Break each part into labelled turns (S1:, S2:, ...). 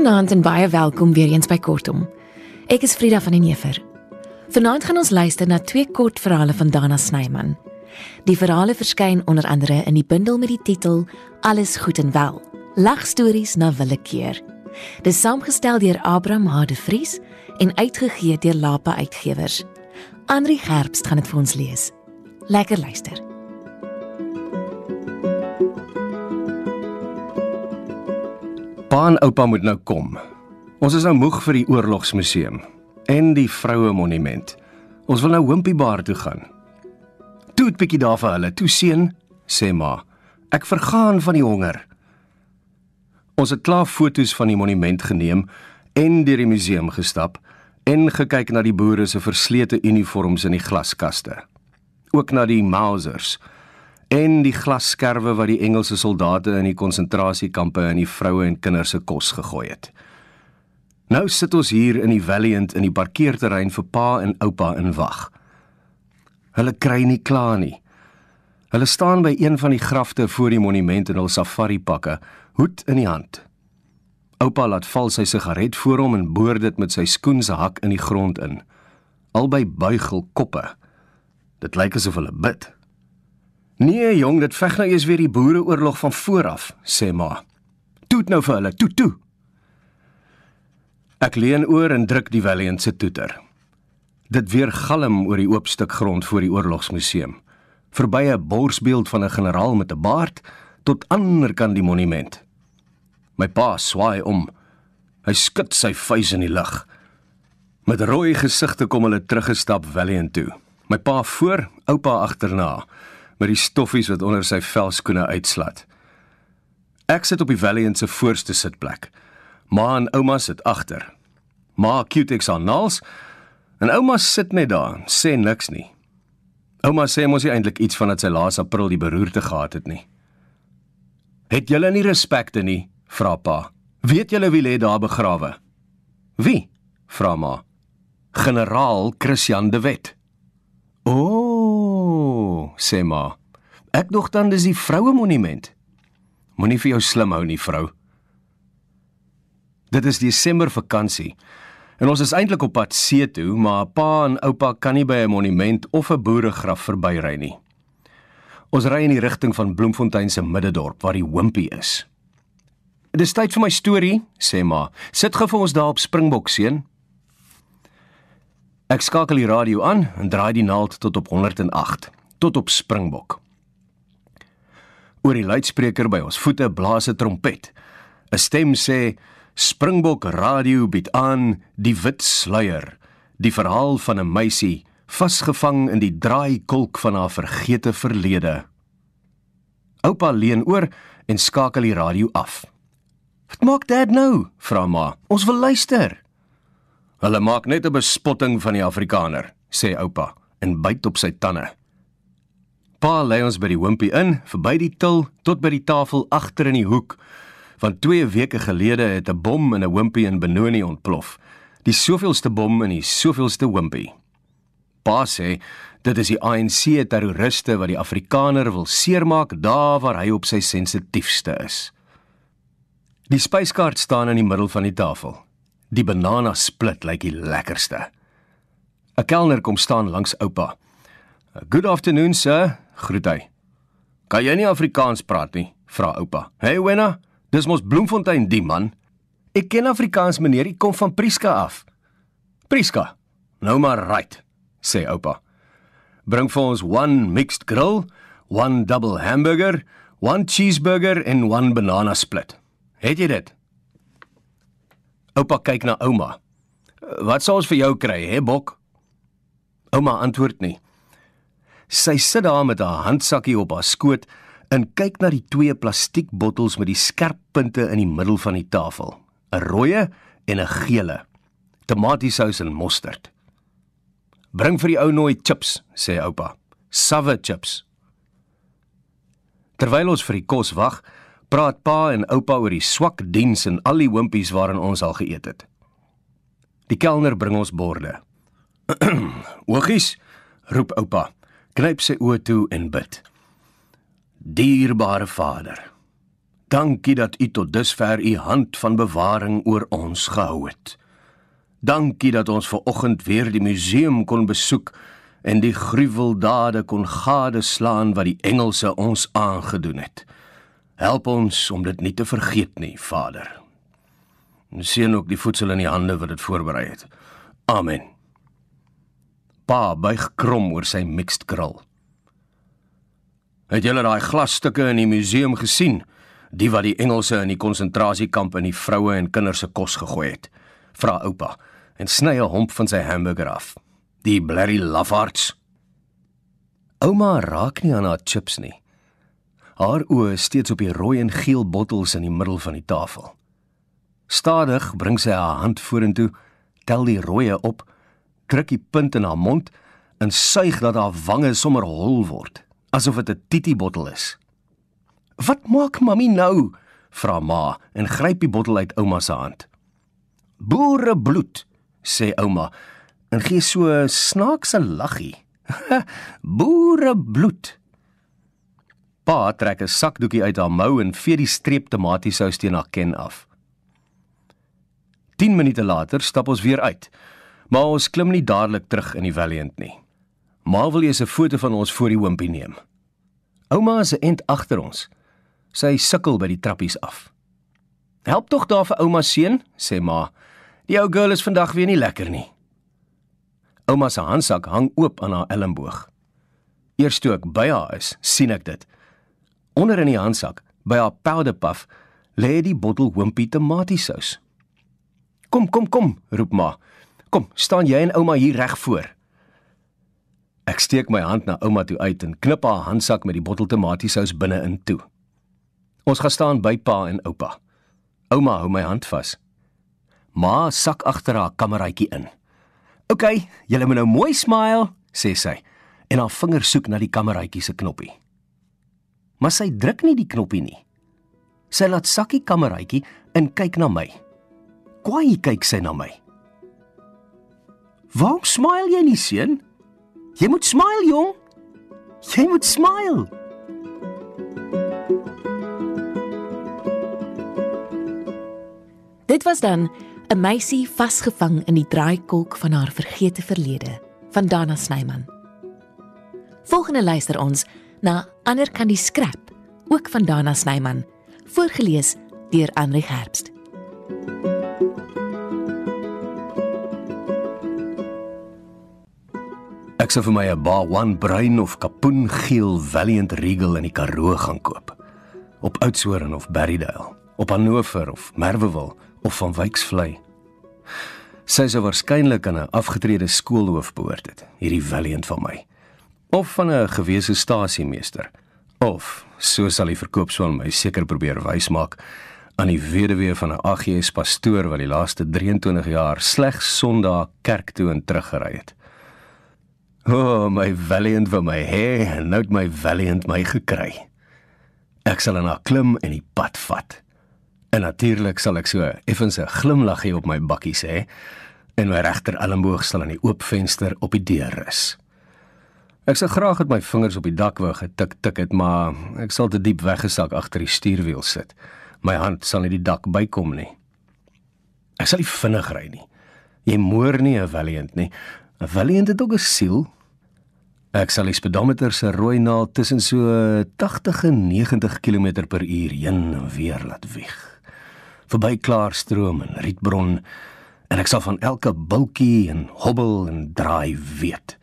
S1: Goeienaand en baie welkom weer eens by Kortom. Ek is Frida van den Heever. Vanaand gaan ons luister na twee kort verhale van Dana Snyman. Die verhale verskyn onder andere in die bundel met die titel Alles goed en wel. Lagstories na willekeur. Dis saamgestel deur Abraham Hade Vries en uitgegee deur Lapa Uitgewers. Andri Gerbst gaan dit vir ons lees. Lekker luister.
S2: Pa en oupa moet nou kom. Ons is nou moeg vir die oorlogsmuseum en die vroue monument. Ons wil nou Wimpy Bar toe gaan. Toe 'n bietjie daar vir hulle. Toe seun, sê ma. Ek vergaan van die honger. Ons het klaar foto's van die monument geneem en deur die museum gestap en gekyk na die boere se verslete uniforms in die glaskaste. Ook na die Mausers en die glasskerwe wat die Engelse soldate in die konsentrasiekampe in die vroue en kinders se kos gegooi het. Nou sit ons hier in die Valiant in die parkeerterrein vir pa en oupa in wag. Hulle kry nie klaar nie. Hulle staan by een van die grafte voor die monument in hul safari pakke, hoed in die hand. Oupa laat val sy sigaret voor hom en boor dit met sy skoen se hak in die grond in. Albei buig hul koppe. Dit lyk asof hulle bid. Nee, jong, dit veg nou eers weer die boereoorlog van voor af, sê ma. Toet nou vir hulle, toet toe. Ek leun oor en druk die Valiant se toeter. Dit weer galm oor die oop stuk grond voor die oorlogsmuseum. Verby 'n borsbeeld van 'n generaal met 'n baard tot ander kant die monument. My pa swaai om. Hy skud sy vuis in die lug. Met rooi gesigte kom hulle teruggestap Valiant toe. My pa voor, oupa agterna met die stoffies wat onder sy velskoene uitslat. Ek sit op die Valiant se voorste sitplek. Ma en ouma sit agter. Ma Cutex aan naals en ouma sit net daar, sê niks nie. Ouma sê mos nie eintlik iets van dat sy laas April die beroerte gehad het nie. Het julle nie respekte nie? vra pa. Weet julle wie lê daar begrawe? Wie? vra ma. Generaal Christian de Wet. O, sê ma. Ek dog dan dis die vroue monument. Moenie vir jou slim hou nie, vrou. Dit is Desember vakansie. En ons is eintlik op pad see toe, maar pa en oupa kan nie by 'n monument of 'n boeregraf verbyry nie. Ons ry in die rigting van Bloemfontein se middedorp waar die Wimpy is. Dis tyd vir my storie, sê ma. Sit gou vir ons daar op Springbok seun. Ek skakel die radio aan en draai die naald tot op 108 tot op Springbok. Oor die luidspreker by ons voete blaas 'n trompet. 'n Stem sê: "Springbok Radio bied aan die wit sluier, die verhaal van 'n meisie vasgevang in die draaikolk van haar vergete verlede." Oupa leun oor en skakel die radio af. "Wat maak dad nou?" vra ma. "Ons wil luister." "Hulle maak net 'n bespotting van die Afrikaner," sê oupa en byt op sy tande. Pa lei ons by die hompie in, verby die til tot by die tafel agter in die hoek. Van 2 weke gelede het 'n bom in 'n hompie in Benoni ontplof. Die soveelste bom in die soveelste hompie. Pa sê dit is die ANC terroriste wat die Afrikaner wil seermaak daar waar hy op sy sensitiefste is. Die spyskaart staan in die middel van die tafel. Die banana split lyk die lekkerste. 'n Kelner kom staan langs oupa. "Good afternoon, sir," groet hy. "Kan jy nie Afrikaans praat nie?" vra oupa. "Hey, Wenna, dis mos Bloemfontein die man. Ek ken Afrikaans, meneer, ek kom van Prieska af." "Prieska? Nou maar right," sê oupa. "Bring vir ons one mixed grill, one double hamburger, one cheeseburger en one banana split. Het jy dit?" Oupa kyk na ouma. "Wat sou ons vir jou kry, hè, Bok?" Ouma antwoord nie. Sy sit daar met haar handsakkie op haar skoot en kyk na die twee plastiekbottels met die skerp punte in die middel van die tafel, 'n rooie en 'n gele. Tomatiesous en mosterd. Bring vir die ou nooi chips, sê oupa. Sawe chips. Terwyl ons vir die kos wag, praat pa en oupa oor die swak diens en al die hoompies waarin ons al geëet het. Die kelner bring ons borde. "Oogies," roep oupa knyp sy oë toe en bid. Dierbare Vader, Dankie dat U tot dusver U hand van bewaring oor ons gehou het. Dankie dat ons ver oggend weer die museum kon besoek en die gruweldade kon gadeslaan wat die Engelse ons aangedoen het. Help ons om dit nie te vergeet nie, Vader. En seën ook die voedsel in die hande wat dit voorberei het. Amen. Pa buig krom oor sy mixed grill. Het julle daai glasstukke in die museum gesien? Die wat die Engelse in die konsentrasiekamp in die vroue en kinders se kos gegooi het. Vra oupa en sny 'n homp van sy hamburger af. Die blerry lafards. Ouma raak nie aan haar chips nie. Haar oë steeds op die rooi en geel bottels in die middel van die tafel. Stadig bring sy haar hand vorentoe, tel die rooie op, druk die punt in haar mond en suig dat haar wange sommer hol word, asof dit 'n titi bottel is. "Wat maak mami nou?" vra ma en gryp die bottel uit ouma se hand. "Boerebloed," sê ouma en gee so 'n snaakse laggie. Boerebloed. Pa trek 'n sakdoekie uit haar mou en vee die streep tomatiesous teen haar ken af. 10 minute later stap ons weer uit. Maar ons klim nie dadelik terug in die Valiant nie. Ma wil eers 'n foto van ons voor die hoompie neem. Ouma is 'n ent agter ons. Sy sukkel by die trappies af. "Help tog daar vir ouma seun," sê ma. "Die ou girl is vandag weer nie lekker nie." Ouma se handsak hang oop aan haar elmboog. Eers toe ek by haar is, sien ek dit. Onder in die handsak, by haar powder puff, lê die bottel hoompie tomatiesous. "Kom, kom, kom," roep ma. "Kom, staan jy en ouma hier reg voor." Ek steek my hand na ouma toe uit en knip haar handsak met die bottel tomatiesous binne-in toe. Ons gaan staan by pa en oupa. Ouma hou my hand vas. Ma sak agter haar kameraitjie in. "Oké, okay, julle moet nou mooi smile," sê sy en haar vinger soek na die kameraitjie se knoppie. Maar sy druk nie die knoppie nie. Sy laat sak die kameraitjie en kyk na my. Kwaai kyk sy na my. "Waarom smile jy nie, seun? Jy moet smile, jong. Jy moet smile."
S1: Dit was dan 'n meisie vasgevang in die draaikolk van haar vergete verlede van Dana Snyman. Volgende luister ons na Ander kan die skrap ook van Dana Snyman voorgeles deur Andri Herbst.
S2: Ek sou vir my 'n Bar 1 bruin of kapoengeel Valiant Regal in die Karoo gaan koop. Op Oudtshoorn of Berrydale, op Hannover of Merwewil of van Wyksvlei. Sy sou waarskynlik aan 'n afgetrede skoolhoof behoort het, hierdie Valiant van my. Of van 'n gewese stasiemeester. Of, so sal die verkoopswil my seker probeer wysmaak aan die weduwee van 'n AGS pastoor wat die laaste 23 jaar slegs Sondag kerk toe en teruggery het. O, oh, my Valiant vir my hê, nou het my Valiant my gekry. Ek sal aan haar klim en die pad vat. En natuurlik sal ek so effens 'n glimlaggie op my bakkie sê en my regter elmboog sal aan die oop venster op die deur rus. Ek sou graag met my vingers op die dak wou getik tik het, maar ek sal te diep weggesak agter die stuurwiel sit. My hand sal nie die dak bykom nie. Ek sal nie vinnig ry nie. Jy moer nie 'n Valiant nie. Valiant het ook 'n siel. Ek sal die speedometer se rooi naald tussen so 80 en 90 km/h heen en weer laat wieg verby klaarstroom en rietbron en ek sal van elke bultjie en hobbel en draai weet.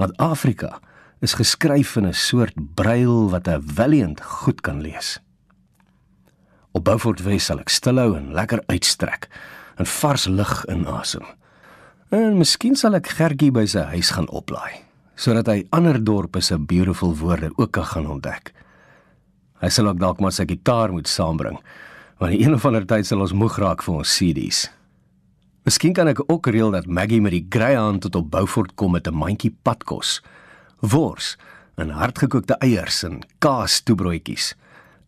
S2: Want Afrika is geskryf in 'n soort brail wat 'n valiant goed kan lees. Op Beaufort Wes sal ek stilhou en lekker uitstrek en vars lug inasem. En miskien sal ek Gertjie by sy huis gaan oplaai sodat hy ander dorpe se beautiful woorde ook kan gaan ontdek. Hy sal ook dalk maar sy gitaar moet saambring want die een of ander tyd sal ons moeg raak vir ons CD's. Miskien kan ek ook reël dat Maggie met die greyhound tot op Beaufort kom met 'n mandjie padkos, wors en hardgekookte eiers en kaas toebroodjies.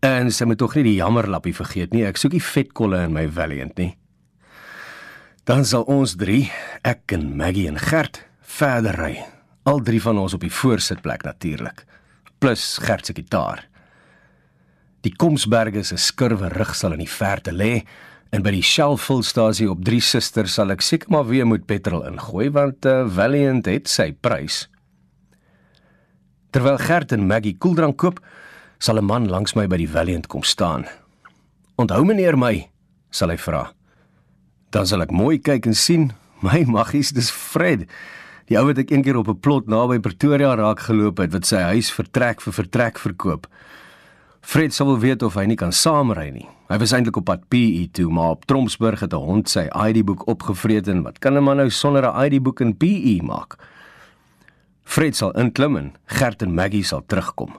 S2: En sy moet tog nie die jammerlappie vergeet nie, ek soek die vetkolle in my Valiant nie. Dan sal ons 3, ek en Maggie en Gert, verder ry. Al drie van ons op die voorsitplek natuurlik, plus Gert se gitaar. Die Komsberge se skurwe rug sal in die verte lê en by die Shell-fulstasie op Drie Susters sal ek seker maar weer moet petrol ingooi want uh, Valiant het sy prys. Terwyl Gert en Maggie koeldrank koop, sal 'n man langs my by die Valiant kom staan. "Onthou meneer my?" sal hy vra. Dan sal ek mooi kyk en sien, my maggies, dis Fred. Die ou wat ek eendag op 'n plot naby Pretoria raak geloop het wat sy huis vertrek vir vertrek verkoop. Fred sou wil weet of hy nie kan saamry nie. Hy was eintlik op pad PE toe, maar op Tromsburg het 'n hond sy ID-boek opgevreet en wat kan 'n man nou sonder 'n ID-boek in PE maak? Fred sal inklim en Gert en Maggie sal terugkom.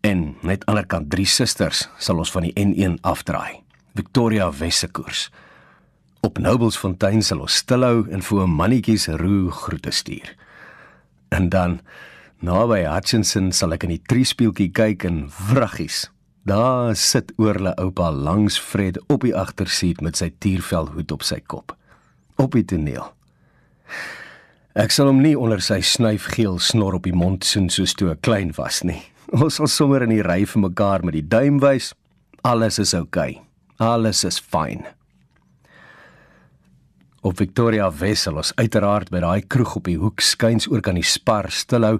S2: En net aanderkant drie susters sal ons van die N1 afdraai. Victoria Wesse koers. Op Noblesfontein sal ons stilhou en vir 'n mannetjies roe groete stuur. En dan naby Hutchinson sal ek in die triespieeltjie kyk en vraggies. Daar sit oorle oupa langs Fred op die agtersiet met sy tiervelhoed op sy kop. Op die toneel. Ek sal hom nie onder sy snuifgeel snor op die mond soen soos toe ek klein was nie. Ons sal sommer in die ry vir mekaar met die duim wys. Alles is oukei. Okay. Alles is fyn. Op Victoria Wessel ons uiteraard by daai kroeg op die hoek skuins oor kan die spar stilhou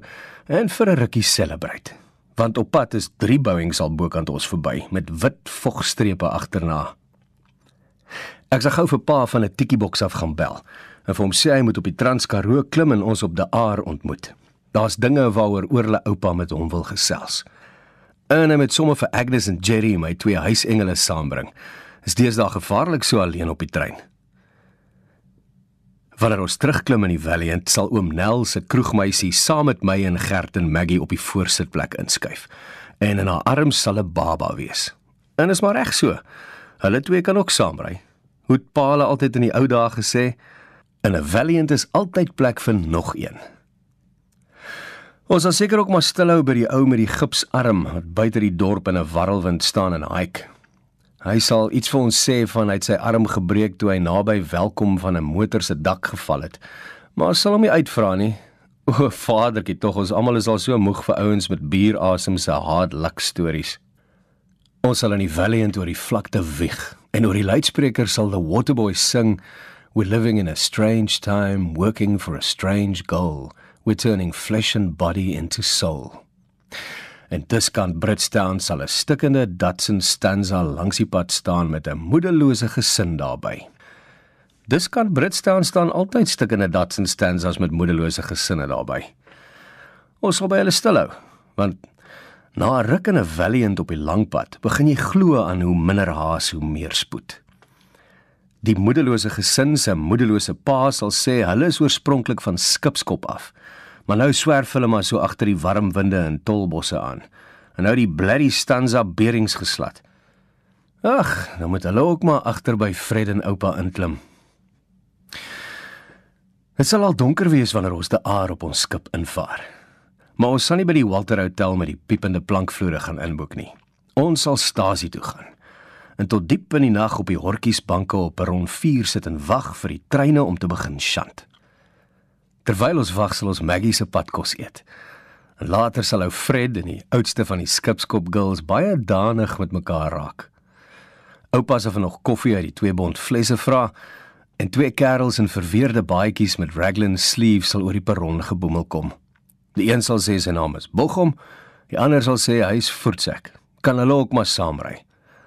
S2: en vir 'n rukkie celebrate. Want op pad is drie bouings al bokant ons verby met wit vogstrepe agterna. Ek sal gou vir pa van 'n tikkieboks af gaan bel en vir hom sê hy moet op die Transkaroo klim en ons op die Aar ontmoet. Daar's dinge waaroor oorle oupa met hom wil gesels. En hy met somme vir Agnes en Jerry, my twee huisengele saambring. Is deesdae gevaarlik so alleen op die trein. Wanneer ons terugklim in die Valiant, sal oom Nel se kroegmeisie saam met my en Gert en Maggie op die voorsitplek inskuif. En in haar arms sal 'n baba wees. En is maar reg so. Hulle twee kan ook saamry. Hoe het Paul altyd in die ou dae gesê, in 'n Valiant is altyd plek vir nog een. Ons sal seker ook maar stilhou by die ou met die gipsarm wat buite die dorp in 'n warrelwind staan en hike. Hy sal iets vir ons sê van hy het sy arm gebreek toe hy naby welkom van 'n motor se dak geval het. Maar sal hom nie uitvra nie. O, vadertjie, tog ons almal is al so moeg vir ouens met bierasem se hard luck stories. Ons sal in die Valiant oor die vlakte wieg en oor die luidspreker sal the Waterboys sing we're living in a strange time working for a strange goal we're turning flesh and body into soul. En diskant Britstown sal 'n stikkende Datsun stanza langs die pad staan met 'n moedelose gesin daarbey. Diskant Britstown staan altyd stikkende Datsun stanzas met moedelose gesinne daarbey. Ons sal by hulle stilhou, want na 'n ruk in 'n valiant op die langpad, begin jy glo aan hoe minder haas hoe meer spoed. Die moedelose gesin se moedelose pa sal sê hulle is oorspronklik van Skipskop af. Maar nou swerf hulle maar so agter die warm winde in tolbosse aan. En nou die blerry stanza berings geslat. Ag, nou moet hulle ook maar agter by Fred en oupa inklim. Dit sal al donker wees wanneer ons die aar op ons skip invaar. Maar ons sal nie by die Walter Hotel met die piepende plankvloere gaan inboek nie. Ons sal stasie toe gaan. En tot diep in die nag op die hortjiesbanke op perron 4 sit en wag vir die treine om te begin sjant. Terwyl ons wag, sal ons Maggie se padkos eet. En later sal ou Fred en die oudste van die skipskop girls baie danig met mekaar raak. Oupa se van nog koffie uit die twee bond flesse vra en twee kerels in verweerde baadjies met raglan sleeves sal oor die perron geboemel kom. Die een sal sê sy naam is Bochum, die ander sal sê hy's Voetsek. Kan hulle ook maar saamry.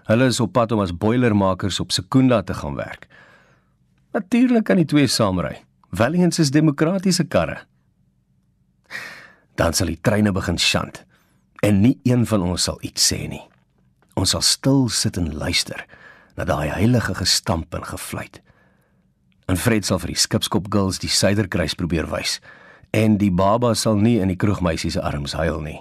S2: Hulle is op pad om as boilermakers op Sekunda te gaan werk. Natuurlik kan die twee saamry. Valiant is demokratiese karre. Dan sal die treine begin sjant en nie een van ons sal iets sê nie. Ons sal stil sit en luister na daai heilige gestamp en gefluit. En Fred sal vir die skipskop girls die suiderkruis probeer wys en die baba sal nie in die kroegmeisie se arms huil nie.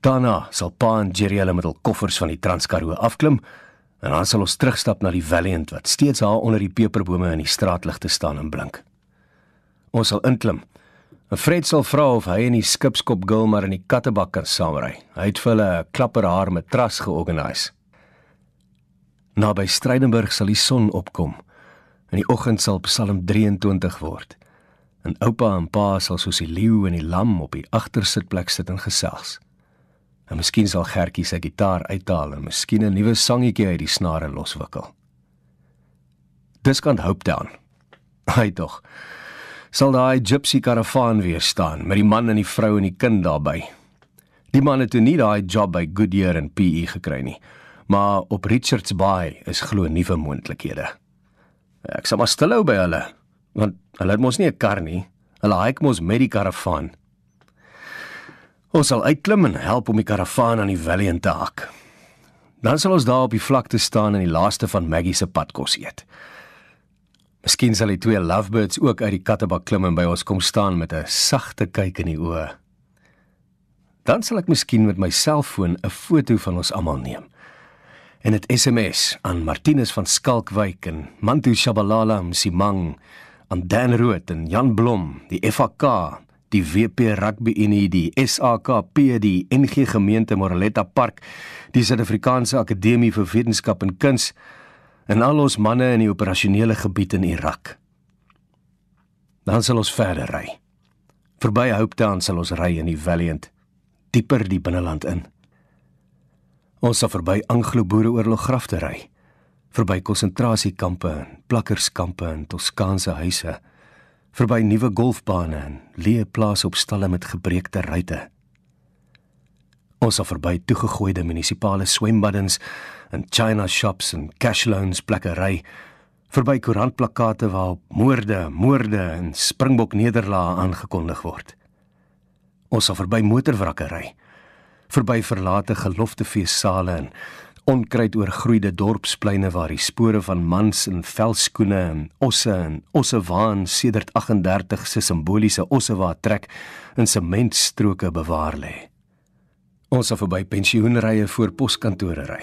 S2: Daarna sal pa en Jerry hulle met hul koffers van die Transkaroo afklim En dan sal ons terugstap na die Valiant wat steeds daar onder die peperbome in die straatligte staan en blink. Ons sal inklim. En Fred sal vra of hy en die skipskop girl maar in die kattebak kan saamry. Hy het vir hulle 'n klapper haar matras georganiseer. Na by Strydenburg sal die son opkom. In die oggend sal Psalm 23 word. En oupa en pa sal soos die leeu en die lam op die agtersitplek sit en gesels. En miskien sal Gertjie sy gitaar uithaal en miskien 'n nuwe sangetjie uit die snare loswikkel. Dis kan Hope Town. Hy tog. Sal daai gypsy karavaan weer staan met die man en die vrou en die kind daarbey. Die man het nie daai job by Goodyear en PE gekry nie, maar op Richards Bay is glo nuwe moontlikhede. Ek sal maar stilhou by hulle, want hulle het mos nie 'n kar nie. Hulle hike mos met die karavaan. Ons sal uitklim en help om die karavaan aan die Valiant te hak. Dan sal ons daar op die vlakte staan en die laaste van Maggie se padkos eet. Miskien sal die twee lovebirds ook uit die kattebak klim en by ons kom staan met 'n sagte kyk in die oë. Dan sal ek miskien met my selfoon 'n foto van ons almal neem en dit SMS aan Martinus van Skalkwyk en Mantu Shabalala Msimang aan Dan Rood en Jan Blom, die FAK, die WP Rugby Unie, die SAKP, die NG Gemeente Moreletta Park, die Suid-Afrikaanse Akademie vir Wetenskap en Kuns en al ons manne in die operasionele gebied in Irak. Dan sal ons verder ry. Verby Hope Town sal ons ry in die Valiant, dieper die binneland in. Ons sal verby Anglo-Boereoorlog grafte ry, verby konsentrasiekampe en plakkerskampe en Toskaanse huise, verby nuwe golfbane en leë plase op stalle met gebreekte ruitte. Ons sal verby toegegooide munisipale swembaddens en China shops en cash loans plekke ry, verby koerantplakate waarop moorde, moorde en Springbok nederlae aangekondig word. Ons sal verby motorwrakke ry verby verlate geloftefeessale en onkruid oorgroeide dorpspleine waar die spore van mans in velskoene en osse en ossewaan sedert 38 se simboliese ossewa trek in sementstroke bewaar lê. Ons sal verby pensioenrye voor poskantore ry,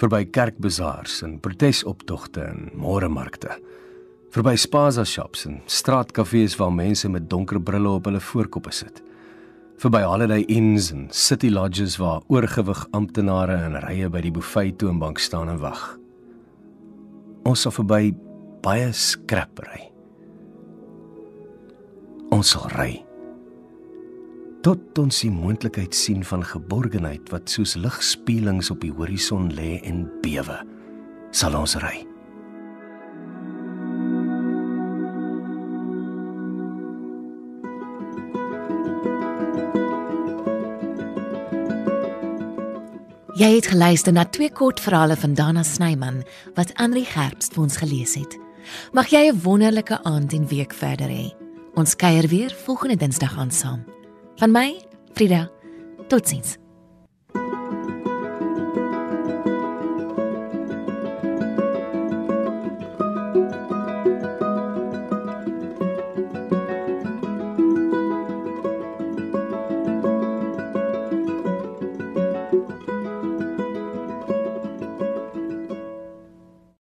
S2: verby kerkbazaars en protesoptogte en môremarkte, verby spaza shops en straatkafees waar mense met donker brille op hulle voorkoppe sit verby holiday inns en city lodges waar oorgewig amptenare in rye by die buffet toonbank staan en wag. Ons sal verby baie skrap ry. Ons sal ry tot ons die moontlikheid sien van geborgenheid wat soos ligspieelings op die horison lê en bewe. Sal ons ry.
S1: Jy het geluister na twee kort verhale van Dana Snyman wat Andri Gerbst vir ons gelees het. Mag jy 'n wonderlike aand en week verder hê. Ons kuier weer volgende Dinsdag aan saam. Van my, Frida. Totsiens.